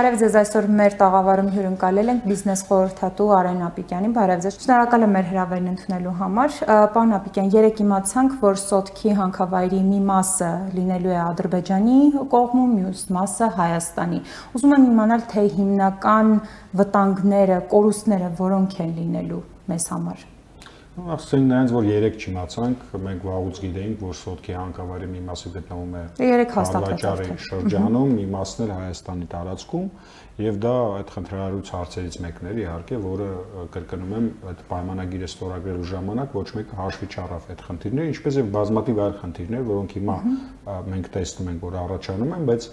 Բարև ձեզ այսօր մեր տաղավարում հյուրընկալել ենք բիզնես խորհրդատու Արեն Ապիկյանին։ Բարև ձեզ։ Շնորհակալ եմ մեր հրավերն ընդունելու համար։ Պարոն Ապիկյան, երեք իմացանք, որ Սոտքի հանքավայրի մի մասը լինելու է Ադրբեջանի կողմում, մյուս մասը Հայաստանի։ Ուզում եմ իմանալ, թե հիմնական վտանգները, կորուստները որոնք են լինելու մեզ համար։ Ասենք նրանց որ 3 չիմացանք, մենք վաղուց գիտեինք, որ Սոտքի հանքավայրի մի մասը գտնվում է 3 հաստատվեց շրջանում, մի մասն էլ Հայաստանի տարածքում, եւ դա այդ խնդրահարույց հարցերից մեկն էր իհարկե, որը կրկնում եմ, այդ պայմանագիրը ստորագրելու ժամանակ ոչ մեկը հաշվի չառավ այդ խնդիրները, ինչպես եւ բազմաթիվ այլ խնդիրներ, որոնք հիմա մենք տեսնում ենք, որ առաջանում են, բայց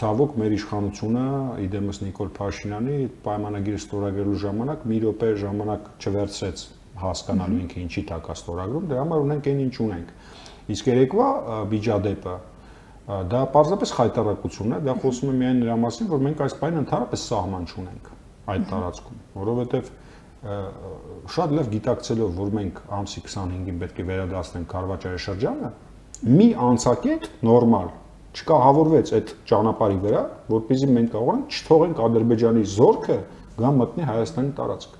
ցավոք մեր իշխանությունը իդեմս Նիկոլ Փաշինյանի պայմանագիրը ստորագրելու ժամանակ մի րոպե ժամանակ չվերցրեց հասկանալու ինքը ինչի տակ է ստորագրում, դրա համար ունենք այն ինչ ունենք։ Իսկ երեկվա բիջադեպը դա պարզապես խայտարակություն է, դա խոսում է միայն նրա մասին, որ մենք այս բանը ընդհանրապես սահման չունենք այդ տարածքում, որովհետև շատ լավ գիտակցելով, որ մենք ամսի 25-ին պետք է վերադասնենք Կարվաճարի շրջանը, մի անցակետ նորմալ չկահավորվեց այդ ճանապարհի վրա, որպեսզի մենք կարողանանք չթողենք Ադրբեջանի զորքը գա մտնի Հայաստանի տարածք։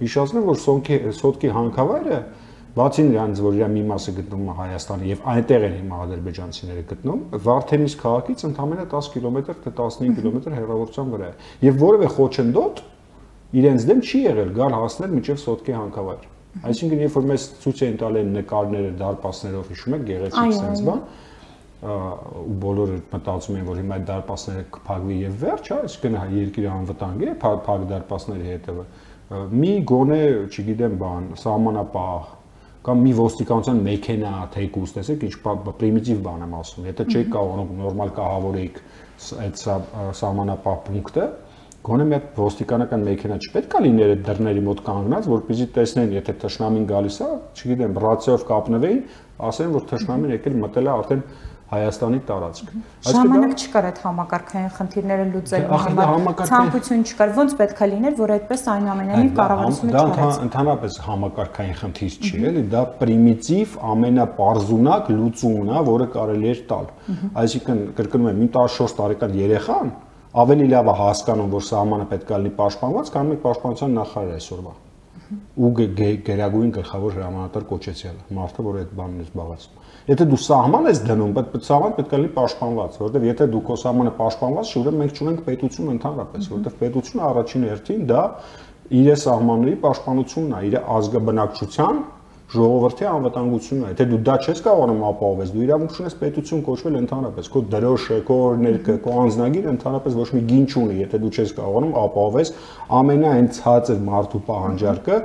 Հիշեցնեմ, որ Սոնքի Սոտքի հանքավայրը բացի նրանից, որ իր մի մասը գտնվում է Հայաստանի եւ այնտեղ են հիմա ադրբեջանցիները գտնում, Վարդենիս քաղաքից ընդամենը 10 կիլոմետր թե 15 կիլոմետր հեռավորության վրա է։ Եվ որևէ խոչընդոտ իրենց դեմ չի եղել գալ հասնել միջև Սոտքի հանքավայր։ Այսինքն, երբ որ մեզ ցույց էին տալի նկարները դարպասներով, հիշում եք, գեղեցիկ sense բան, ու բոլորը մտածում են, որ հիմա այդ դարպասները կփակվի եւ վերջ, հա, այսինքն երկիրը անվտանգ է, փակ դարպասների հետևը մի գոնե, չգիտեմ, բան, սահմանապահ կամ մի ոստիկանության մեքենա թեկուս, տեսեք, ինչ պրիմիտիվ բան եմ ասում։ Եթե չեք կարողանում նորմալ կահավորեիք այդ սահմանապահ պունկտը, գոնե մի հատ ոստիկանական մեքենա չպետք է լիներ այդ դռների մոտ կանգնած, որպեսզի տեսնեն, եթե թշնամին գալիս է, չգիտեմ, ռացիայով կապնվեին, ասեն, որ թշնամին եկել մտել է արդեն Հայաստանի տարածք։ Ժամանակ չկար այդ համակարգային խնդիրները լուծելու համար։ Ցանկություն չկար։ Ոնց պետք է լիներ, որ այդպես այնուամենայնիվ կառավարությունը չկարեց։ Դա ընդհանրապես համակարգային խնդիր չի, էլի, դա պրիմիտիվ ամենապարզունակ լուծումն է, որը կարելի է տալ։ Այսինքն, կրկնում եմ, 14 տարեկան երեխան ավելի լավ է հասկանում, որ սահմանը պետք է լինի պաշտպանված, քան մեկ պաշտպանության նախարար այսօրվա ու գերագույն գլխավոր հրամանատար կոչեցյալը մարդը որ այդ բանն է զբաղացնում Եթե դու սահման ես դնում, պետք է սահման պետք է լինի պաշտպանված, որովհետև եթե դու քո սահմանը պաշտպանված չի, ուրեմն մենք չունենք պետություն ընդհանրապես, որովհետև պետությունը առաջին հերթին դա իր սահմանների պաշտպանությունն է, իր ազգաբնակչության ժողովրդի անվտանգությունն է։ Եթե դու դա չես կարողանում ապահովել, դու իրավունք ունես պետություն կոչվել ընդհանրապես։ Քո դրոշը, քո օրներքը, քո անձնագիրը ընդհանրապես ոչ մի գին չունի, եթե դու չես կարողանում ապահովել ամենայն ցածր մարդու պահանջարկը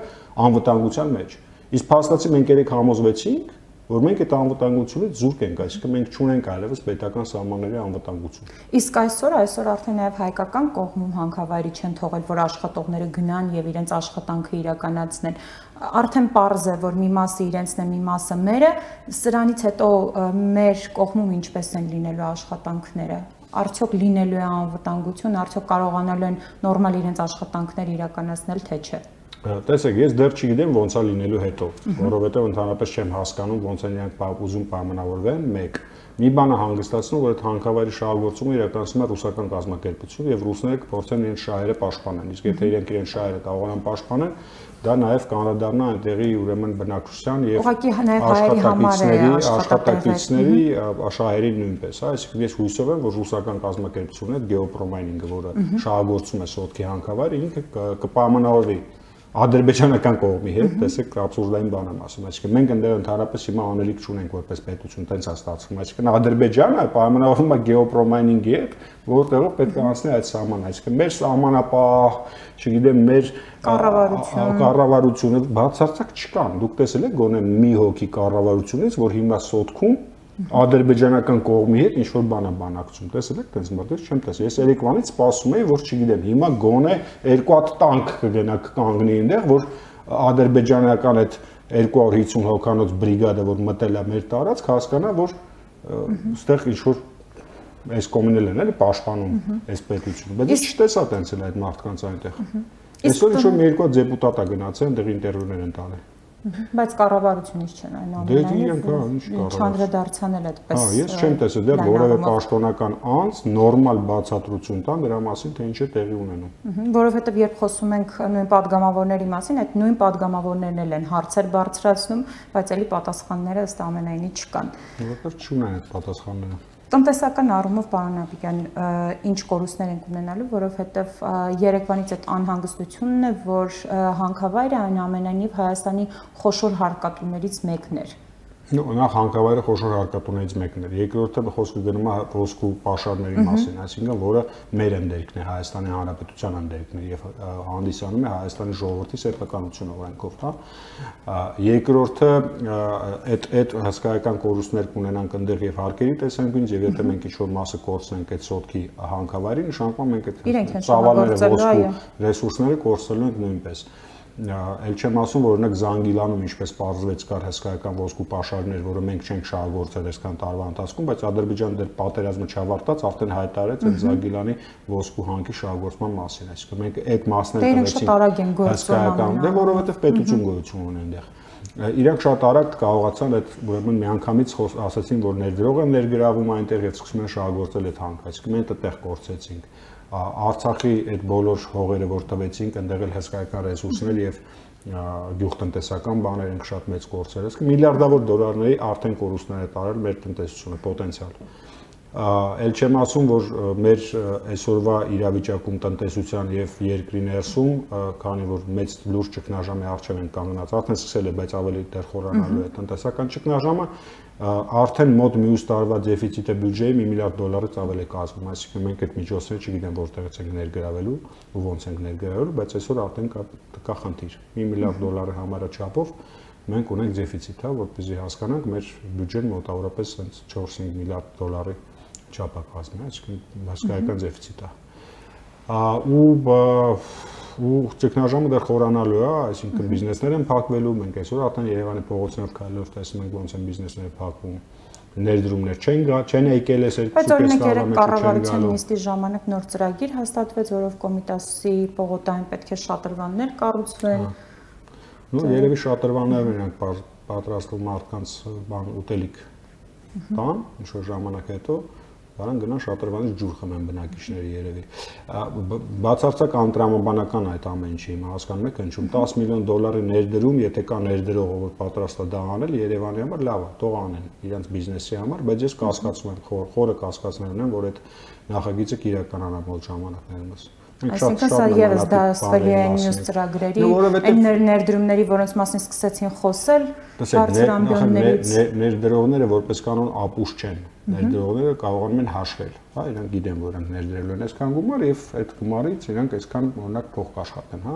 անվտանգության մեջ։ Իսկ փաստացի մենք երեք համոզվեցինք, որ մենք այդ անվտանգությունից զուրկ ենք, այսինքն մենք չունենք այլևս պետական սահմանների անվտանգություն։ Իսկ այսօր այսօր արդեն նաև հայկական կողմում հանքավայրի չեն թողել, որ աշխատողները գնան եւ իրենց աշխատանքը իրականացնեն։ Արդեն པարզ է, որ մի մասը իրենցն է, մի մասը մերը, սրանից հետո մեր կողմում ինչպես են լինելու աշխատանքները արդյոք լինելու է անվտանգություն, արդյոք կարողանալու են նորմալ իրենց աշխատանքներ իրականացնել, թե չէ։ Տեսեք, ես դեռ չգիտեմ ոնց է լինելու հետո, որովհետև ընդհանրապես չեմ հասկանում ոնց են իրանք ուզում պայմանավորվեն, մեկ մի բանը հանգստացնում, որ այդ հանքավայրի շահագործումը իրականացնում է ռուսական կազմակերպություն եւ ռուսները կփորձեն իրենց շահերը պաշտպանել։ Իսկ եթե իրենք իրենց շահերը կարողանան պաշտպանել, դա նաև կանրադառնա այնտեղի ուրեմն բնակչության եւ աշխատակիցների աշխատակիցների շահերի նույնպես, հա, այսինքն ես հույսով եմ, որ ռուսական կազմակերպությունը գեոպրոմայնինգը, որը շահագործում է Սոտքի հանքավայրը, ինքը կպայմանավորվի ադրբեջանական կողմի հետ, տեսեք, абսուրդային բան եմ ասում, այսինքն մենք ընդդեմ ընդհանրապես հիմա անելիք չունենք որպես պետություն, տենց է ստացվում, այսինքն Ադրբեջանը պայմանավորվում է գեոպրոմայնինգի հետ, որտեղով պետք է անցնի այդ սահմանը, այսինքն մեր սահմանապահ, չգիտեմ, մեր կառավարություն կառավարությունը բացարձակ չկան։ Դուք տեսել եք գոնե մի հոգի կառավարությունից, որ հիմա սոտքում ադրբեջանական կողմի հետ ինչ որ բան է բանակցում։ Տեսել եք, տենց մտած չեմ տեսել։ Ես Երևանից սպասում էի, որ չգիտեմ, հիմա գոնե երկու հատ տանկ կգնա կանգնի այնտեղ, որ ադրբեջանական այդ 250 հոկանոց բրիգադը, որ մտել է մեր տարածք, հասկանա, որ այստեղ ինչ որ այս կոմունել են էլի պաշտպանում այս պետությունը։ Բայց ես չտեսա տենց էլ այդ մարդկանց այնտեղ։ Այսօր ինչ որ մի երկու դեպուտատա գնացել, այնտեղ ինտերվյուներ են տալի։ Բայց կառավարությունից չեն այն ամենը։ Դե իրենք հա, ինչ կառավարություն։ Չանդրադարձան էլ այդպես։ Հա, ես չեմ տեսել դեռ որևէ պաշտոնական անց նորմալ բացատրություն տան դրա մասին, թե ինչ է տեղի ունենում։ Որովհետև երբ խոսում ենք նույն падգամավորների մասին, այդ նույն падգամավորներն էլ են հարցեր բարձրացնում, բայց ելի պատասխանները ըստ ամենայնի չկան։ Որտեղ չունեն այդ պատասխանները։ Տնտեսական առումով պարոն Աբիկյան ինչ կորուստներ ենք ունենալու, որովհետև Երևանից այդ անհանգստությունն է, որ հանքավայրը այնուամենայնիվ Հայաստանի խոշոր հարկատուներից մեկն էր։ նախ հանքավայրը խոշոր հարկատուներից մեկն էր։ Երկրորդը խոսքը գնում է ոսկու պաշարների մասին, այսինքն որը մեր ընդերքն է, Հայաստանի Հանրապետության ընդերքն է եւ հանդիսանում է Հայաստանի ժողովրդի սեփականություն օրենքով, հա։ Երկրորդը այդ այդ հսկայական կորուստներ կունենանք ընդեղ եւ հարկերի տեսանկյունից եւ եթե մենք ինչ-որ մասը կորցնենք այդ սոտքի հանքավայրի, նշանակում մենք այդ ծավալները ոսկու ռեսուրսները կորցնելու ենք նույնպես ել չեմ ասում որ օրինակ Զանգիլանում ինչպես պարզվեց կար հսկայական ոսկու պաշարներ, որը մենք չենք շահագործել այսքան տարվա ընթացքում, բայց Ադրբեջանը դեռ պատերազմը չավարտած արդեն հայտարարեց այդ Զանգիլանի ոսկու հանքի շահագործման մասին։ Այսինքն մենք այդ մասները տվեցինք հսկայական, դե որովհետև պետություն գոյություն ունի այնտեղ իրանք շատ արագ կարողացան այդ ուրեմն միանգամից ասացին որ ներդրողը ներգրավում այնտեղ եւ սկսում են շահագործել այդ հանքը այսինքն մենք այդտեղ կորցեցինք Արցախի այդ բոլոր հողերը, որ տվեցինք, ընդեղ էլ հսկայական ռեսուրսներ եւ գյուղտնտեսական բաներ ենք շատ մեծ կորցրել։ Իսկ միլիարդավոր դոլարների արդեն կորուստներ է տարել մեր տնտեսությունը պոտենցիալ ել չեմ ասում, որ մեր այսօրվա իրավիճակում տնտեսության եւ երկրի ներսում, քանի որ մեծ լուրջ ճգնաժամի առջև են կանգնած, արդեն սկսել է, բայց ավելի դեռ խորանալու է տնտեսական ճգնաժամը, արդեն մոտ մյուս տարվա դեֆիցիտը բյուջեի 1 միլիարդ դոլարից ավել է կազմում, այսինքն մենք այդ միջոցները չգիտեմ որտեղից ենք ներգրավելու ու ոնց ենք ներգրավելու, բայց այսօր արդեն կա կա խնդիր։ 1 միլիարդ դոլարի համարաչափով մենք ունենք դեֆիցիտ, հա, որպեսզի հասկանանք, մեր բյուջեն մոտավորապես 4-5 միլիարդ դոլարի չափակազմի, այսինքն հսկայական դեֆիցիտ է։ ու ու տեխնաժամը դեռ խորանալու է, այսինքն բիզնեսներ են փակվելու, մենք այսօր արդեն Երևանի փողոցներով քայլելով տեսնում ենք ոնց են բիզնեսները փակվում ներդրումներ չեն գա, չեն եկել այս երկու Բայց օրինակ երեք կառավարության նիստի ժամանակ նոր ծրագիր հաստատվեց, որով Կոմիտասի պողոտային պետք է շատրվաններ կառուցվեն։ Ну, երևի շատրվաններն իրանք պատրաստում մարդկանց բան ուտելիք տան, ինչ որ ժամանակ հետո, Բարան գնան շատրվանից ջուր խմեն բնակիչները երևի։ Բացարձակ անտրամաբանական այդ ամեն ինչը հիմա հասկանում եք, ինչու 10 միլիոն դոլարի ներդրում, եթե կա ներդրողը, որ պատրաստ է դա անել Երևանի համար, լավ է, թող անեն իրենց բիզնեսի համար, բայց ես կասկածում եմ, խորը կասկածներ ունեմ, որ այդ նախագիծը կիրականանա մոտ ժամանակներում։ Այսինքն սա եւս դա ստվելի է մյուս ծրագրերի, այն ներդրումների, որոնց մասին սկսեցին խոսել, բարձր ամբիոններից։ Ներդրողները որպես կանոն ապուշ չեն։ Ներդրողները կարողանում են հաշվել, հա, իրենք գիտեն, որ իրենք ներդրելու են այսքան գումար եւ այդ գումարից իրենք այսքան օրինակ փող կաշխատեն, հա,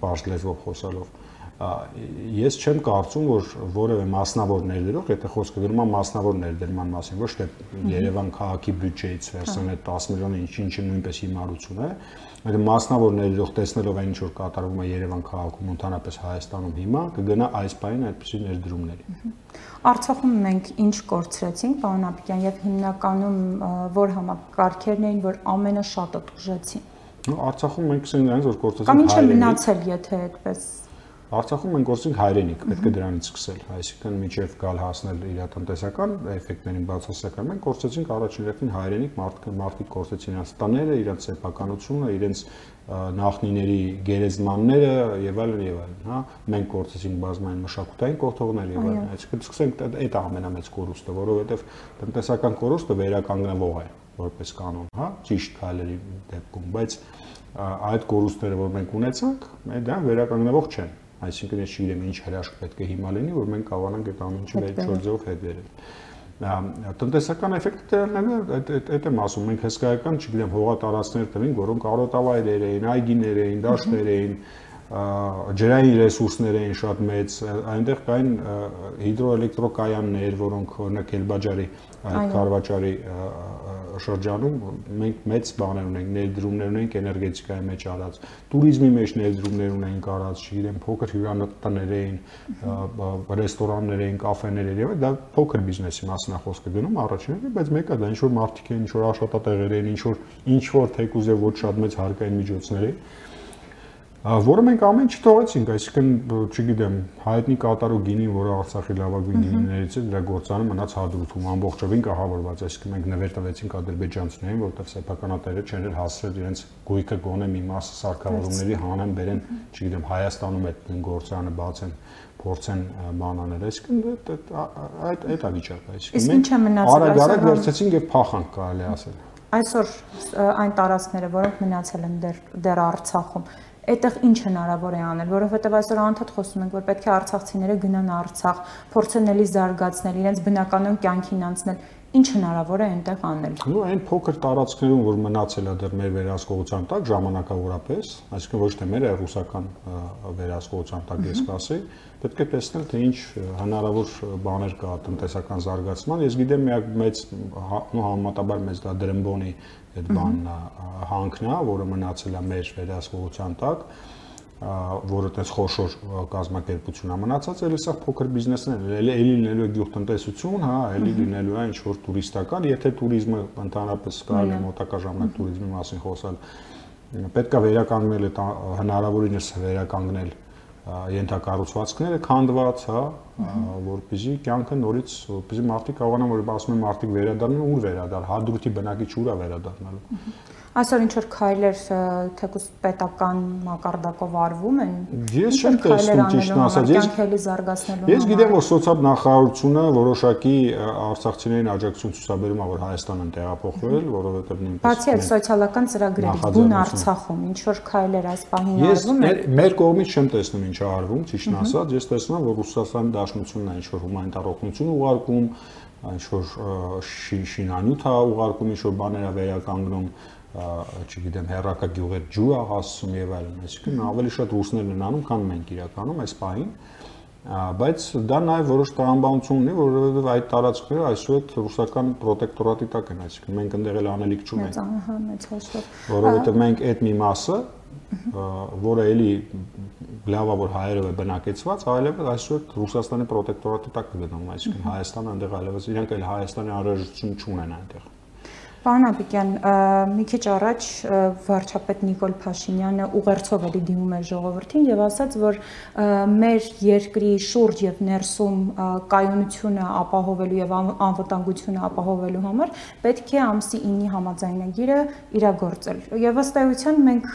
բարձ լեզվով խոսալով ես չեմ կարծում, որ որևէ մասնավոր ներդրող, եթե խոսքը գնում է մասնավոր ներդրման մասին, ոչ թե Երևան քաղաքի բյուջեից վերցնել այդ 10 միլիոնը ինչ-ինչ նույնպես հիմարություն է, այդ մասնավոր ներդրող տեսնելով այն ինչ որ կատարվում է Երևան քաղաքում, ընդհանրապես Հայաստանում հիմա, կգնա այս բանին այդպիսի ներդրումների։ Արցախում մենք ինչ կորցրեցինք, պարոն Աբիկյան, եւ հիմնականում որ համակարգերն էին, որ ամենը շատը տուժեցին։ Արցախում մենք ասենք այնց որ կորցրեցինք հայերենի։ Կամ ինչ է մնացել, եթե այդպես Արցախում մենք գործենք հայրենիք, պետք է դրանից սկսել, այսինքն միջև գալ հասնել իր տնտեսական էֆեկտներին բացասական։ Մենք գործեցինք առաջին հերթին հայրենիք, մարդիկ մարդիկ գործեցին իրենց տները, իրենց սեփականությունը, իրենց նախնիների գերեզմանները եւ այլն եւ այլն, հա։ Մենք գործեցինք բազմային մշակութային կողթողներ եւ այլն։ Այսինքն սկսենք այդ ամենամեծ կորուստը, որովհետեւ տնտեսական կորուստը վերականգնվող է որպես կանոն, հա, ճիշտ քայլերի դեպքում, բայց այդ կորուստները, որ մենք ունեցանք, դա վերականգնվող չեն Այսինքն ես չգիտեմ ինչ հրաշք պետք է հիմա լինի, որ մենք կարողանանք այդ ամեն ինչը մեր չորձով հետ վերել տնտեսական էֆեկտը է այդ այդ եմ ասում մենք հսկայական չգիտեմ հողատարածքներ տվին որոնք արոտավայրեր էին այգիներ էին դաշտեր էին ջրային ռեսուրսներ էին շատ մեծ, այնտեղ կային հիդրոէլեկտրոկայաններ, որոնք օրինակ Էլբաջարի այդ Կարվաճարի շրջանում մենք մեծ բաներ ունենք, ներդրումներ ունենք էներգետիկայի մեջ արած, туриզմի մեջ ներդրումներ ունենք արած, իրեն փոքր հյուրանոթներ էին, ռեստորաններ էին, կաֆեներ էին, դա փոքր բիզնեսի մասն է խոսքը գնում առաջինը, բայց մեկը դա ինչ որ մարտիկ է, ինչ որ աշխատատեղեր են, ինչ որ ինչ որ թեկուզ է ոչ շատ մեծ հարկային միջոցներ են որը մենք ամեն չթողեցինք, այսինքն, չգիտեմ, հայտնի կատարու գինին, որը Արցախի լավագույն գինիներից է, դրա գործանը մնաց հադրութում ամբողջովին կահավորված, այսինքն մենք նվեր տվեցինք ադրբեջանցիներին, որտեղ սեփականատերը չեն հասցրել իրենց գույքը գոնե մի մասը սարքավորումների հանեն, բերեն, չգիտեմ, Հայաստանում այդ գործանը բացեն փորձեն բան անել, այսինքն այդ այդ է վիճակը, այսինքն մենք արագ-արագ վերցեցինք եւ փախանք կարելի ասել։ Այսօր այն տարածքները, որոնք մնացել են դեռ դեռ Արցախում, այդտեղ ինչ հնարավոր է անել, որովհետև այսօր անդադ խոսում ենք, որ պետք է արցախցիները գնան Արցախ, փորձեն էլի զարգացնել, իրենց բնականոն կյանքին անցնել ինչ հնարավոր է այնտեղ անել։ Ну այն փոքր տարածքներում, որ մնացել է դեռ մեր վերահսկողության տակ ժամանակավորապես, այսինքն ոչ թե մեր ռուսական վերահսկողության տակ ես կասեի, պետք է տեսնել թե ինչ հնարավոր բաներ կա տնտեսական զարգացման։ Ես գիտեմ միակ մեծ ու համատաբար մեծ դա դրմբոնի այդ բանն հանքն է, որը մնացել է մեր վերահսկողության տակ, որը տես խոշոր կազմակերպություն է մնացած, էլ սա փոքր բիզնեսներ, էլ էլի լինելու է գյուղտնտեսություն, հա, էլի լինելու է ինչ-որ տուրիստական, եթե տուրիզմը ընդհանրապես կարելի է մոտակա ժամանակ տուրիզմի մասին խոսալ, պետք է վերականգնել այդ հնարավորինս վերականգնել ենթակառուցվածքները քանդված, հա, որպեսզի կյանքը նորից, որպեսզի մարդիկ կարողանան, որ ասում են մարդիկ վերադառնան, ուր վերադառ, հադրութի բնակիչ ուր է վերադառնալու այսօր ինչ որ քայլեր թեկուս պետական մակարդակով արվում են ես չեմ տեսնում ճիշտն ասած ես կյանքելի զարգացնելու ես գիտեմ որ սոցիալ նախարարությունը որոշակի արցախցիներին աջակցություն ցուսաբերում է որ Հայաստանն տեղափոխվել որովհետև նույնպես բացի այդ սոցիալական ծրագրերից բուն Արցախում ինչ որ քայլեր այս պահին արվում են ես մեր կողմից չեմ տեսնում ինչ արվում ճիշտն ասած ես տեսնում եմ որ Ռուսաստանի Դաշնությունն է ինչ որ հումանիտար օգնություն ուղարկում ինչ որ շինանյութ է ուղարկում ինչ որ բաներ է վերականգնում չգիտեմ, հերրակա գյուղեր ջուր ա հասցում եւ այլն, այսինքն ավելի շատ ռուսներն են անում, քան մենք իրականում այս պահին բայց դա նաև որոշ տրամաբանություն ունի, որովհետև այդ տարածքները այսուհետ ռուսական պրոտեկտորատի տակ են, այսինքն մենք ընդեղ էլ անելիք չունենք։ Ահա, մեծ հաշվով։ Որովհետև մենք այդ մի մասը, որը էլի լավա որ հայերով է բնակեցված, այլևս այսուհետ Ռուսաստանի պրոտեկտորատի տակ կգտնվում, այսինքն Հայաստանը այնտեղ այլևս իրենք էլ Հայաստանի անհրաժեշտություն չունեն այնտեղ։ Պարոն Աբիկյան, մի քիչ առաջ վարչապետ Նիկոլ Փաշինյանը ուղերձով էլի դիմում էր ժողովրդին եւ ասաց, որ մեր երկրի շուրջ եւ ներսում կայունությունը ապահովելու եւ անվտանգությունը ապահովելու համար պետք է ամսի 9-ի համաձայնագիրը իրագործել։ Եվ ըստ էության մենք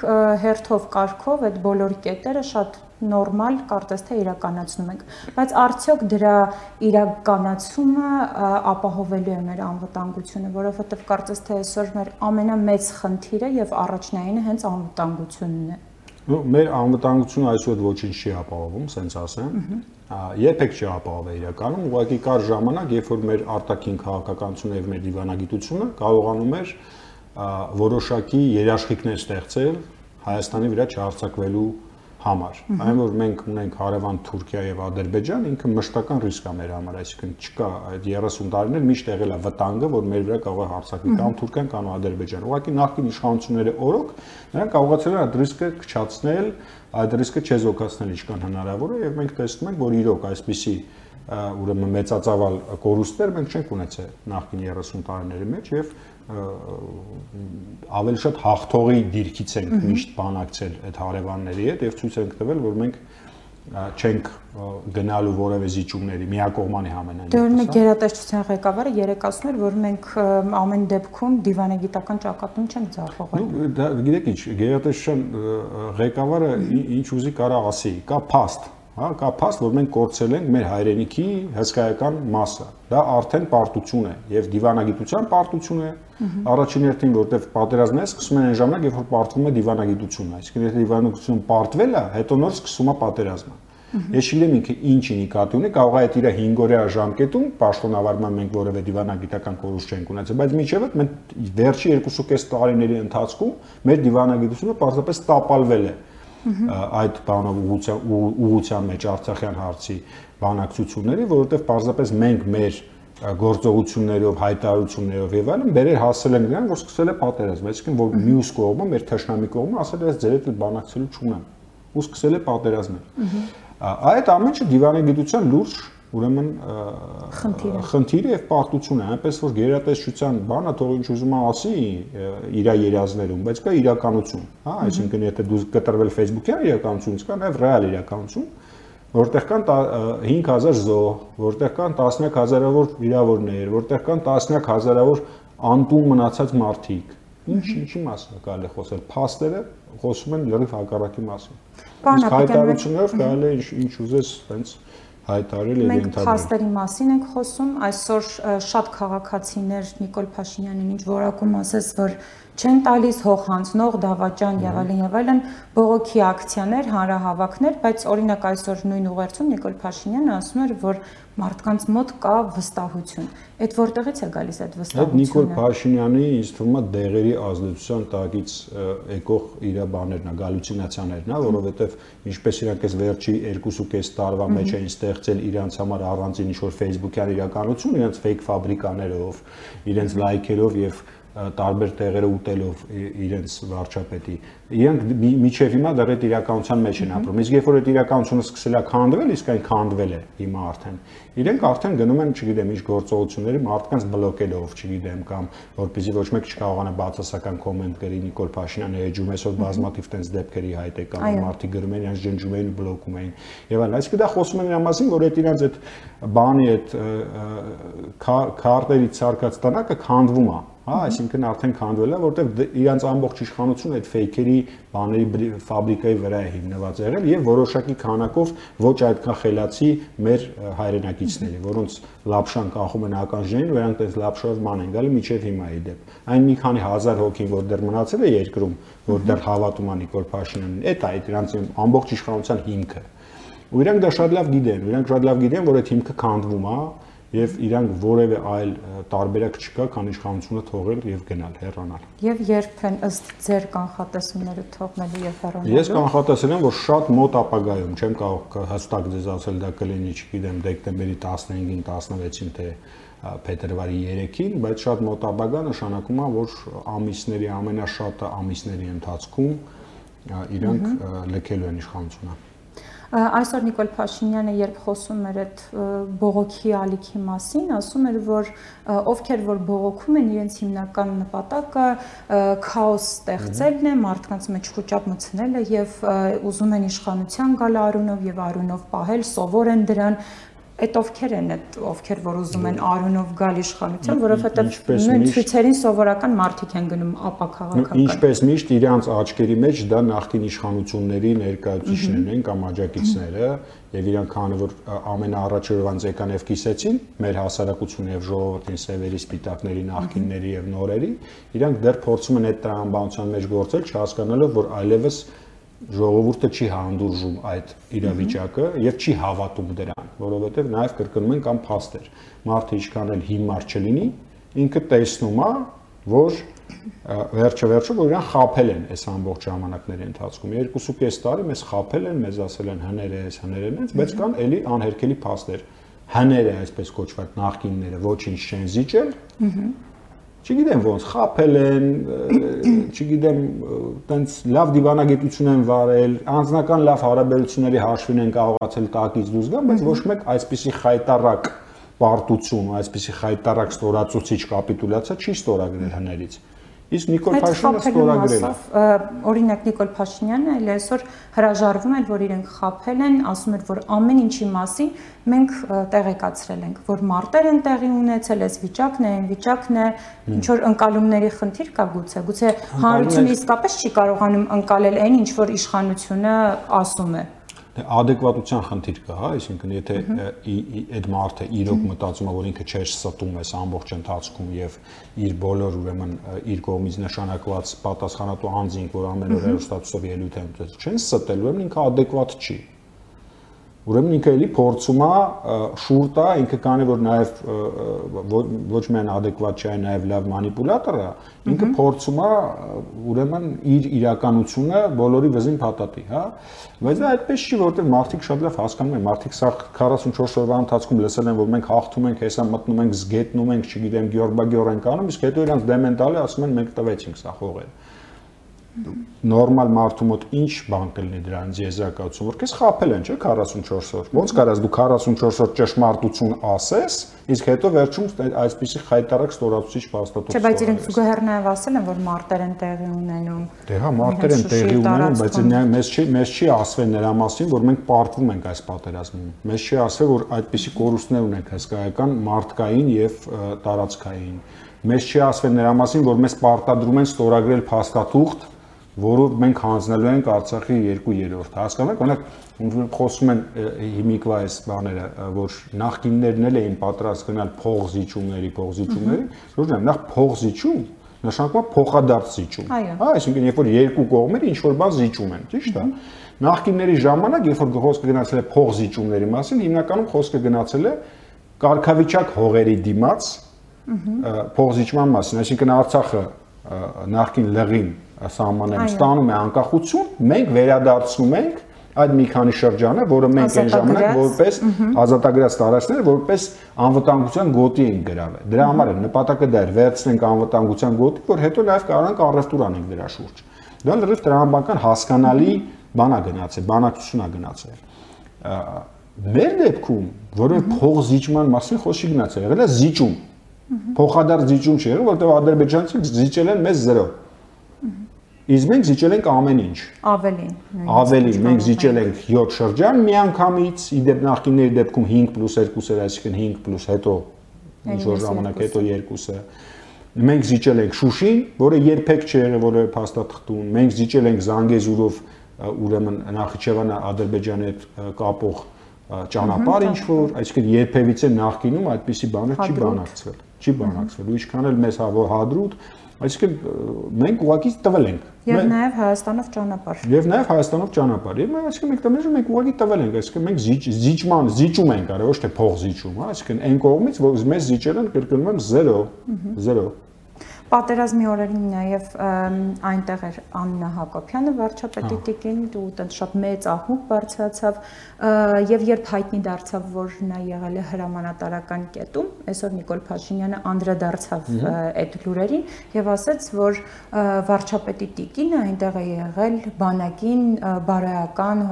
հերթով կարգով այդ բոլոր կետերը շատ նորմալ կարծես թե իրականացնում ենք բայց արդյոք դրա իրականացումը ապահովելու է մեր անվտանգությունը որովհետև կարծես թե այսօր մեր ամենամեծ խնդիրը եւ առաջնայինը հենց անվտանգությունն է Ну, մեր անվտանգությունը այսօր ոչինչ չի ապահովում, սենց ասեմ։ Երբեք չի ապահովել իրականում, ուղղակի կար ժամանակ, երբ որ մեր արտաքին քաղաքականությունը եւ մեր դիվանագիտությունը կարողանում էր որոշակի երաշխիքներ ստեղծել Հայաստանի վրա չհարցակվելու համար։ Այն որ մենք ունենք հարևան Թուրքիա եւ Ադրբեջան, ինքը մշտական ռիսկ է մեր համար, այսինքն չկա այդ 30 տարիներ միշտ եղել է վտանգը, որ մեր վրա կարող է հարձակվի կամ Թուրքիան կամ Ադրբեջանը։ Ուղղակի նախկին իշխանությունները օրոք նրանք կարողացել են այդ ռիսկը քչացնել, այդ ռիսկը չեզոքացնել ինչքան հնարավոր է եւ մենք տեսնում ենք, որ իրոք այսպիսի ուրեմն մեծածավալ կորուստներ մենք չենք ունեցել նախկին 30 տարիների մեջ եւ ավելի շատ հաղթողի դիրքից ենք միշտ բանակցել այդ հարևանների հետ եւ ցույց ենք տվել, որ մենք չենք գնալու որևէ զիջումների միակողմանի համենայն։ Դե օրինակ գերատեսչության ղեկավարը երեք ասում էր, որ մենք ամեն դեպքում դիվանագիտական ճակատում չենք ձախողել։ Ну, դա գիտեք ինչ, գերատեսչության ղեկավարը ինչ ուզի կարա ասի, կա փաստ, հա, կա փաստ, որ մենք կորցել ենք մեր հայրենիքի հսկայական մասը։ Դա արդեն պարտություն է եւ դիվանագիտության պարտություն է։ Առաջին հերթին, որտեվ պատերազմը սկսում են այն ժամանակ, երբ որ պարտվում է դիվանագիտությունը, այսինքն եթե դիվանագիտությունը պարտվել է, հետո նոր սկսում է պատերազմը։ Ես չգիտեմ ինքը ինչի նկատի ունի, կարող է իր 5 օրյա ժամկետում պաշտոնավարման մենք որևէ դիվանագիտական կորուստ չենք ունեցել, բայց միջև այդ մենք վերջի 2.5 տարիների ընթացքում մեր դիվանագիտությունը պարզապես տապալվել է այդ բանով ուղղության ուղղության մեջ Արցախյան հարցի բանակցությունների, որովհետև պարզապես մենք մեր գործողություններով, հայտարարություններով եւ այլն բերեր հասել են նրան, որ սկսել է պատերազմ, այսինքն որ մյուս կողմը, մեր թշնամի կողմը ասել է, ձեր հետ բանակցելու չունեմ ու սկսել է պատերազմել։ Այդ ամենը դիվանի գիտության լուրջ ուրեմն խնդիրը եւ պարտությունը, այնպես որ գերատեսչության բանը թող ինչ ուզում ասի իր երազներում, բայց կա իրականություն, հա, այսինքն եթե դու կտրվել Facebook-յան իրականությունից, կա նաեւ ռեալ իրականություն, որտեղ կան 5000 զոհ, որտեղ կան տասնյակ հազարավոր վիրավորներ, որտեղ կան տասնյակ հազարավոր անտուն մնացած մարդիկ։ Ինչ ինչի մասին է կարելի խոսել։ Փաստերը խոսում են լրիվ հակառակի մասին։ Իսկ հայտարարություններով կարելի է ինչ ինչ ուզես, հենց հայտարարել եւ ընդհանրել։ Մենք փաստերի մասին ենք խոսում, այսօր շատ քաղաքացիներ Նիկոլ Փաշինյանին ինչ որակում ասես, որ չեն տալիս հող հանձնող դավաճան եւ այլն եւ այլն բողոքի ակցիաներ, հանրահավաքներ, բայց օրինակ այսօր նույն ուղերձում Նիկոլ Փաշինյանը ասում էր, որ մարդկանց մոտ կա վստահություն։ Այդ որտեղից է գալիս այդ վստահությունը։ Այդ Նիկոլ Փաշինյանի ինձ թվում է դեղերի ազդեցության տակից եկող իր բաներն է, գալյուցինացիաներն է, որովհետև ինչպես իրանք այս վերջի 2.5 տարվա մեջ էին ստեղծել իրանց համար առանձին ինչ-որ Facebook-յան իրականություն, իրանց fake ֆաբրիկաներով, իրենց լայքերով եւ տարբեր տեղերը ուտելով իրենց վարչապետի իրենք միջև հիմա դեռ այդ իրականության մեջ են ապրում իսկ երբ որ այդ իրականությունը սկսել է քանդվել իսկ այն քանդվել է հիմա արդեն իրենք արդեն գնում են չգիտեմ ինչ գործողությունների մարդկանց բլոկելով չգիտեմ կամ որպեսզի ոչ մեկ չկարողանա բացասական կոմենտ գրի Նիկոլ Փաշինյանը էջում այսօր բազմաթիվ տենց դեպքերի հայտ է կամ մարդիկ գրում են իրենց ջնջում էին ու բլոկում էին եւ այլն այսինքն դա խոսում են նրա մասին որ այդ իրենց այդ բանի այդ քարտերի ցարկած տնակը քանդվում է հա, այսինքն արդեն քանդվել է, որտեղ իրանց ամբողջ իշխանությունը այդ ֆեյքերի բաների ֆաբրիկայի վրա է հիմնված եղել եւ որոշակի քանակով ոչ այդքան խելացի մեր հայրենակիցների, որոնց լապշան կախում են ականջներին, ու նրանք այս լապշով ման են գալի միջև հիմա ի դեպ։ Այն մի քանի հազար հոգին, որ դեռ մնացել է երկրում, որ դեռ հավատում է Նիկոլ Փաշինյանին, այդ է այդ իրանց ամբողջ իշխանության հիմքը։ Ու իրանք դա շատ լավ գիտեն, իրանք շատ լավ գիտեն, որ այդ հիմքը քանդվում է, եւ իրանք որևէ այլ տարբերակ չկա, քան իշխանությունը թողել եւ գնալ, հեռանալ։ Եվ երբ են ըստ ձեր կանխատեսումները թողնելու եւ հեռանալու։ Ես կանխատեսել եմ, որ շատ մոտ ապագայում չեմ կարող հստակ ձեզ ասել դա կլինի, չգիտեմ, դեկտեմբերի 15-ին, 16-ին թե փետրվարի 3-ին, բայց շատ մոտ ապագա նշանակում է, որ ամիսների ամենաշատը ամիսների ընթացքում իրանք լքելու են իշխանությունը։ Այսօր Նիկոլ Փաշինյանը երբ խոսում էր այդ բողոքի ալիքի մասին, ասում էր, որ ովքեր որ բողոքում են, իրենց հիմնական նպատակը քաոս ստեղծելն է, մարդկանց մեջ խոճապ մտցնելը եւ ուզում են իշխանության գալ արունով եւ արունով պահել, սովոր են դրան, այդ ովքեր են այդ ովքեր որ ուզում են արունով գալ իշխանության, որովհետև նույն ցույցերին սովորական մարդիկ են գնում ապա քաղաքական։ Ինչպես միշտ իրանց աչքերի մեջ դա նախկին իշխանությունների ներկայացուցիչներն են կամ աջակիցները, եւ իրանք քանը որ ամենաառաջը ոնց եկան եւ կիսեցին մեր հասարակությունը եւ ժողովրդին սևերի սպիտակների նախկինների եւ նորերի, իրանք դեռ փորձում են այդ տրամաբանության մեջ գործել, չհասկանալով որ այլևս ժողովուրդը չի հանդուրժում այդ իրավիճակը եւ չի հավատում դրան, որովհետեւ նաեւ կրկնում են կամ փաստեր։ Մարդը ինչքան էլ հիմար չլինի, ինքը տեսնում է, որ վերջը վերջը որ իրան խափել են այս ամբողջ ժամանակների ընթացքում 2.5 տարի մեզ խափել են մեզ ասել են հները էս հները այնց բայց կան էլի անհերքելի փաստեր հները այսպես կոչված նախկինները ոչինչ չեն զիջել չգիտեմ ոնց խափել են, չգիտեմ, տենց լավ դիվանագիտություն են վարել, անձնական լավ հարաբերությունների հաշվին են կարողացել տակից դուրս գալ, բայց ոչ մեկ այսպիսի խայտարակ պարտություն, այսպիսի խայտարակ ստորացուցիչ կապիտուլյացիա չի ստորագրել հներից։ Իսկ Նիկոլ Փաշինյանը ստորագրել է։ Օրինակ Նիկոլ Փաշինյանը այլ այսօր հրաժարվում էր, որ իրենք խափել են, ասում էր, որ ամեն ինչի մասին մենք տեղեկացրել ենք, որ մարտեր են տեղի ունեցել, այս վիճակն է, այն վիճակն է, ինչ որ ընկալումների խնդիր կա գուցե, գուցե հանրությունը իսկապես չի կարողանում ընկալել այն, ինչ որ իշխանությունը ասում է դե adekvatության խնդիր կա, հա, այսինքն եթե այդ մարդը իրոք մտածում է, որ ինքը չէր ստում այս ամբողջ ընթացքում եւ իր բոլոր ուրեմն իր կողմից նշանակված պատասխանատու անձինք, որ ամեն օր հերոստատուսով ելույթ են տվել, չեն ստել, ուրեմն ինքը adekvat չի։ Ուրեմն ինքը էլի փորձում է շուր տա, ինքը կանի որ նաև ոչ միայն adekvat չէ, նաև լավ մանիպուլատոր է, ինքը փորձում է ուրեմն իր իրականությունը բոլորի վզին փաթաթի, հա։ Բայց դա այդպես չի, որովհետև մարդիկ շատ լավ հասկանում են, մարդիկ սա 44 օրվա ընթացքում լսել են, որ մենք հաղթում ենք, հեսա մտնում ենք, զգետնում ենք, չգիտեմ, գյորբագյոր ենք անում, իսկ հետո իրանց դեմենտալը ասում են մենք տվեցինք սա խողերը նորմալ մարդու մոտ ինչ բան կլինի դրանից եզրակացություն, որ քեզ խափել են, չէ, 44 օր։ Ոնց կարաս դու 44 օր ճշմարտություն ասես, իսկ հետո վերջում այսպիսի խայտարակ ստորացուցիչ փաստաթուղթ։ Չէ, բայց իրենք զուգահեռ նաև ասել են, որ մարտեր են տեղի ունենում։ Դե հա, մարտեր են տեղի ունենում, բայց մեզ չի մեզ չի ասվել նրա մասին, որ մենք պարտվում ենք այս պատերազմում։ Մեզ չի ասվել, որ այդպիսի կորուստներ ունենք հսկայական մարդկային եւ տարածքային։ Մեզ չի ասվել նրա մասին, որ մեզ պարտադրում են ստորագրել փաստաթուղթ որով մենք հանձնելու ենք Արցախի 2/3-ը։ Հասկանաք, օրինակ խոսում են հիմիկվա այս բաները, որ նախկիններն էլ էին պատրաստ գնալ փող զիջումների, փող զիջումների, որ նախ փող զիջում նշանակում փոխադարձ զիջում։ Հա, այսինքն երբ որ երկու կողմերը ինչ որ բան զիջում են, ճիշտ է։ Նախկինների ժամանակ, երբ որ խոսքը գնացել է փող զիջումների մասին, հիմնականում խոսքը գնացել է կարգավիճակ հողերի դիմաց փողզիջման մասին, այսինքն Արցախը նախկին լղին սահմանեմ ստանում է անկախություն, մենք վերադարձնում ենք այդ մի քանի շրջանը, որը մենք այն ժամանակ որպես ազատագրած տարածքներ, որպես անվտանգության գոտի ենք գրավել։ Դրա համար է նպատակը դա էր վերցնենք անվտանգության գոտի, որ հետո նաև կարողանանք առևտուր անենք դրա շուրջ։ Դա լրիվ տրամաբանական հասկանալի բանա գնացել, բանակցությունա գնացել։ Մեր դեպքում, որը փող զիջման մասին խոսքի գնացել, եղել է զիջում։ Փոխադարձ զիջում չի եղել, որտեղ ադրբեջանցիք զիջել են մեզ 0 Իսկ մենք զիջել ենք ամեն ինչ։ Ավելին։ Ավելին, մենք զիջել ենք 7 շրջան միանգամից, իդեպ նախկինների դեպքում 5 + 2-ը, այսինքն 5 + հետո ինչ որ ժամանակ հետո 2-ը։ Մենք զիջել ենք Շուշին, որը երբեք չի եղել որևէ փաստաթղթում։ Մենք զիջել ենք Զանգեզուրով, ուրեմն Նախիջևանը Ադրբեջանի հետ կապող ճանապարհ ինչ որ, այսինքն երբևիցե նախկինում այդպիսի բաներ չի բանակցվել, չի բանակցվել։ Ու ինչքան էլ մեզ հա որ հադրուտ, Այսինքն մենք ուղակի տվել ենք։ Եվ նաև Հայաստանով ճանապարհ։ Եվ նաև Հայաստանով ճանապարհ։ Եվ մենք այսինքն մենք տվել ենք ուղակի տվել ենք, այսինքն մենք զիջման, զիջում ենք արել, ոչ թե փող զիջում, հա, այսինքն այն կողմից, որ մեզ զիջել են կրկնում եմ 0, 0 Պատերազմի օրերին նաև այնտեղ էր Աննա Հակոբյանը, վարչապետի տիկին, ու տենց շատ մեծ աղմուկ բարձրացավ, եւ երբ հայտնի դարձավ, որ նա եղել է հրամանատարական կետում, այսօր Նիկոլ Փաշինյանը անդրադարձավ այդ լուրերին եւ ասաց, որ վարչապետի տիկինը այնտեղ է եղել բանակին բարոյական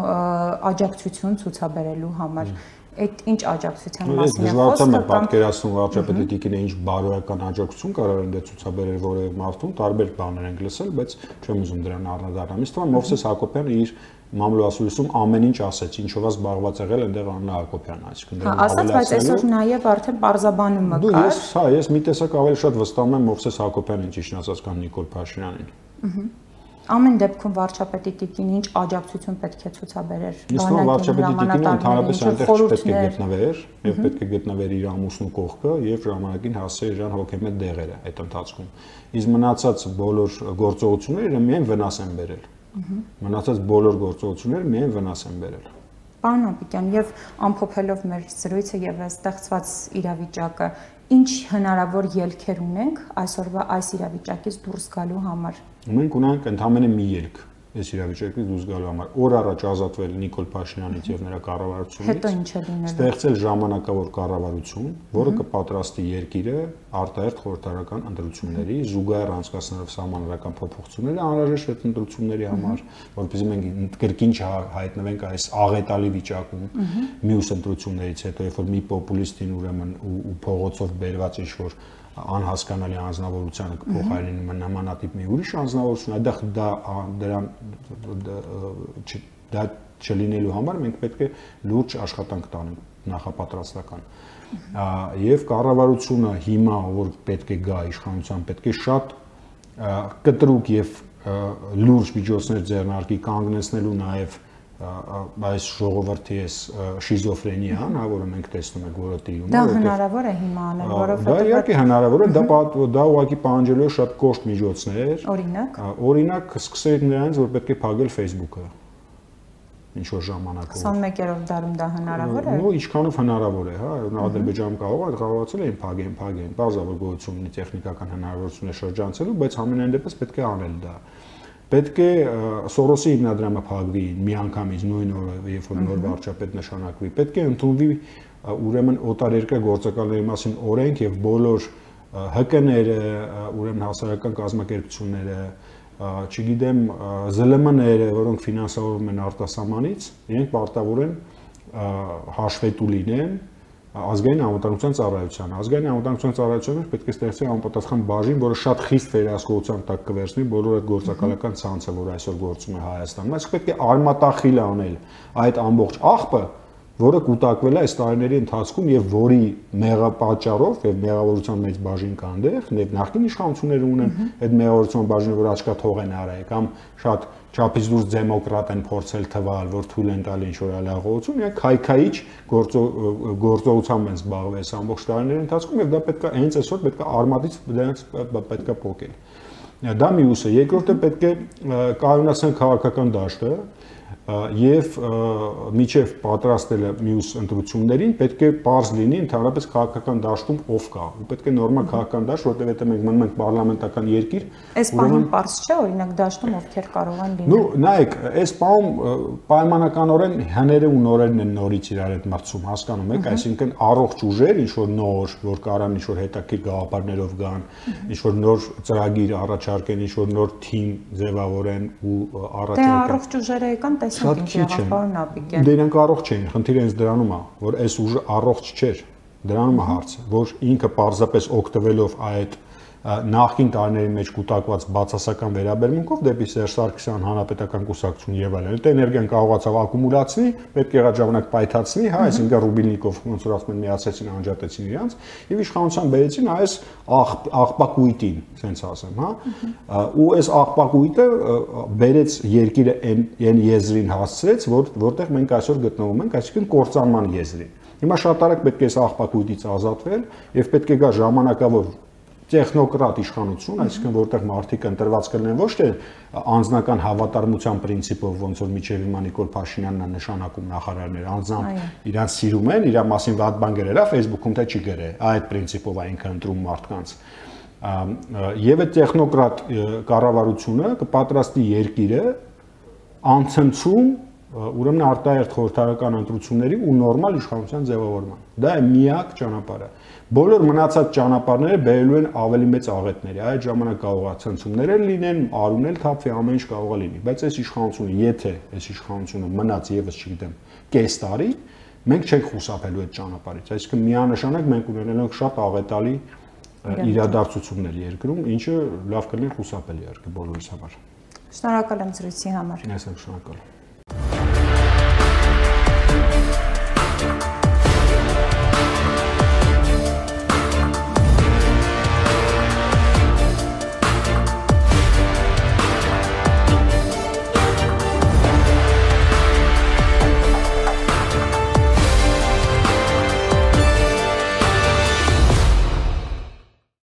աջակցություն ցուցաբերելու համար այդ ինչ աջակցության մասին է խոսքը կամ պատկերացնում վարչապետի տիկինը ինչ բարոյական աջակցություն կարող են դե ցուցաբերել որևէ մարդուն, տարբեր բաներ են լսել, բայց չեմ ուզում դրան առնվազն։ Իսկ թվում Մովսես Հակոբյանը իր մամլոասուլիսում ամեն ինչ ասեց, ինչով է զբաղված եղել այնտեղ Աննա Հակոբյանը, այսինքն դրան ասած, բայց այսօր նաև արդեն parzabanումը կա։ Դու ես, հա, ես մի տեսակ ավելի շատ վստահում եմ Մովսես Հակոբյանին, ճիշտ ասած, քան Նիկոլ Փաշինյանին։ Ահա ամեն դեպքում վարչապետի տիկին ինչ աջակցություն պետք է ցուցաբերեր բանակին վարչապետի տիկինը ընդհանրապես այնտեղ չպետք է գտնվեր եւ պետք է գտնվեր իր ամուսնու կողքը եւ ժամանակին հասցեր իրան հոգեմետ դեղերը այդ ընթացքում իսկ մնացած բոլոր գործողությունները միայն վնաս են բերել մնացած բոլոր գործողությունները միայն վնաս են բերել Պարոն Ապիկյան, եւ ամփոփելով մեր զրույցը եւ ստեղծված իրավիճակը, ինչ հնարավոր ելքեր ունենք այսօրվա այս իրավիճակից դուրս գալու համար մենք ունենք ընդհանրապես մի ելք այս իրավիճակից դուրս գալու համար օր առաջ ազատվել Նիկոլ Փաշինյանից եւ նրա կառավարությունից հետո ինչ է լինելու ստեղծել ժամանակավոր կառավարություն որը կպատրաստի երկիրը արտահերթ խորհրդարական ընտրությունների զուգահեռ անցկացնելով սահմանադրական փոփոխությունները անհրաժեշտ ընտրությունների համար որովհետեւ մենք կրկին չհայտնվենք այս աղետալի վիճակում մյուս ընտրություններից հետո երբ որ մի պոպուլիստին ուրեմն ու փողոցով բերված ինչ որ անհասկանալի անznավորությանը կփոխարինի նմանատիպ մի ուրիշ անznավորություն, այդտեղ դա դրան դա չլինելու համար մենք պետք է լուրջ աշխատանք տանենք նախապատրաստական եւ կառավարությունը հիմա որ պետք է գա իշխանության պետք է շատ կտրուկ եւ լուրջ միջոցներ ձեռնարկի կանգնեցնելու նաեւ այս ժողովրդի այս շիզոֆրենիան, հա, որը մենք տեսնում ենք, է, դա հնարավոր է հիմա անել, որովհետեւ Դա իհարկե հնարավոր է, դա դա ուղղակի պահանջելու է շատ կոշտ միջոցներ։ Օրինակ։ Օրինակ, սկսեք նրանից, որ պետք է փակել Facebook-ը ինչ որ ժամանակով 21-րդ դարում դա հնարավոր է։ Նո, ինչքանով հնարավոր է, հա, Ադրբեջանում կարող է խաղացել էին փագեն, փագեն, բազավոր գոյություն ունի տեխնիկական հնարավորություն է շրջանցելու, բայց ամենայն դեպս պետք է անել դա պետք է Սորոսի հիմնադրամը փակվի միանգամից նույն օրը, երբ որ նոր վարչապետ նշանակվի։ Պետք է ընդունվի ուրեմն օտարերկրյա գործակալների մասին օրենք եւ բոլոր ՀԿ-ները, ուրեմն հասարակական կազմակերպությունները, չգիտեմ, ԶԼՄ-ները, որոնք ֆինանսավորվում են արտասահմանից, իրենք պարտավոր են հաշվետու լինեն ազգային անվտանգության ծառայության։ Ազգային անվտանգության ծառայությունը պետք է ստեղծի անպատասխան բաժին, որը շատ խիստ վերահսկողության տակ կվերցնի բոլոր այդ գործակալական ցանցը, որ այսօր գործում է Հայաստանում։ Այս պետք է արմատախիլ անել այդ ամբողջ աղբը, որը կուտակվել է այս տարիների ընթացքում եւ որի մեղապաճառով եւ մեղավորության մեծ բաժին կա այնտեղ, եւ նախկին իշխանությունները ունեն այդ մեղավորության բաժինը, որ աչքա թող են արել կամ շատ չափից դուրս դեմոկրատ են փորձել թվալ, որ թույլ են տալի ինչ-որ հալաղողություն, եւ քայքայիչ գործողությամբ են զբաղվել այս ամբողջ տարիների ընթացքում եւ դա պետքա հենց այսօր պետքա արմատից դրանց պետքա փոկել։ Դա մյուսը, երկրորդը պետք է կայունացնել քաղաքական դաշտը, եւ միջև պատրաստելը մյուս ընտրություններին պետք է པարզ լինի ընդհանրապես քաղաքական դաշտում ով կա ու պետք է նորմալ քաղաքական դաշտ որտեղ եթե մենք մնում ենք պարլամենտական երկիր այս բանը པարզ չէ օրինակ դաշտում ովքեր կարող են լինել նու նայեք այս պահում պայմանականորեն հները ու նորերն են նորից իրար հետ մրցում հասկանում եք այսինքն առողջ ուժեր ինչ որ նոր որ կարան ինչ որ հետաքրքիր գաղափարներով գան ինչ որ նոր ծրագիր առաջարկեն ինչ որ նոր թիմ ձևավորեն ու առաջարկեն դե առողջ ուժերը եկան տեսանք ինչ եղավ պարոն Ապիկյան։ Դե իրանք առողջ էին, խնդիրը հենց դրանում է, որ այս ուժը առողջ չէր։ Դրանում է հարցը, որ ինքը պարզապես օգտվելով այդ նախին տարիների մեջ կուտակված բացասական վերաբերմունքով դեպի Սերժ Սարգսյան հանրապետական կուսակցություն եւ այլն։ Այդ էներգիան կարողացավ ակումուլացնի, պետք եղած ժամանակ պայթացնի, հա, այսինքն Ռուբիլնիկով ոնց որ ասում են միացեցին, անջատեցին իրանց եւ իշխանության բերեցին այս աղբակույտին, ասենց ասեմ, հա։ Ու այս աղբակույտը բերեց երկիրը այն եզրին հասցրեց, որ որտեղ մենք այսօր գտնվում ենք, այսինքն կորցանման եզրին։ Հիմա շատ արագ պետք է այս աղբակույտից ազատվել եւ պետք է գա ժամանակավոր տեխնոկրատ իշխանություն, այսինքն որտեղ մարդիկ ընտրված կլինեն ոչ թե անձնական հավատարմության principով, ոնց որ միջև հիմա Նիկոլ Փաշինյանն է նշանակում նախարարներ, անձամբ իրանց սիրում են, իր մասին վատ բան գրելա Facebook-ում թե չի գրե, այդ principով այնքը ընտրում մարդկանց եւ այդ տեխնոկրատ կառավարությունը կպատրաստի երկիրը անցնցում ուրեմն արտահերթ խորհրդարական ընտրությունների ու նորմալ իշխանության ձևավորման։ Դա է միակ ճանապարհը։ Բոլոր մնացած ճանապարհները բերելու են ավելի մեծ աղետների։ Այդ ժամանակ կարող է ցնցումներ լինեն, արունել թափվի, ամեն ինչ կարող է լինի, բայց այս իշխանությունը, եթե այս իշխանությունը մնաց եւս, չգիտեմ, կես տարի, մենք չենք խուսափելու այդ ճանապարհից։ Այսինքն միանշանակ մենք ունենալու ենք շատ աղետալի իրադարձություններ երկրում, ինչը լավ կլինի խուսափելի երկրի բոլորիս համար։ Շնորհակալ եմ զրույցի համար։ Ես եմ շնորհակալ։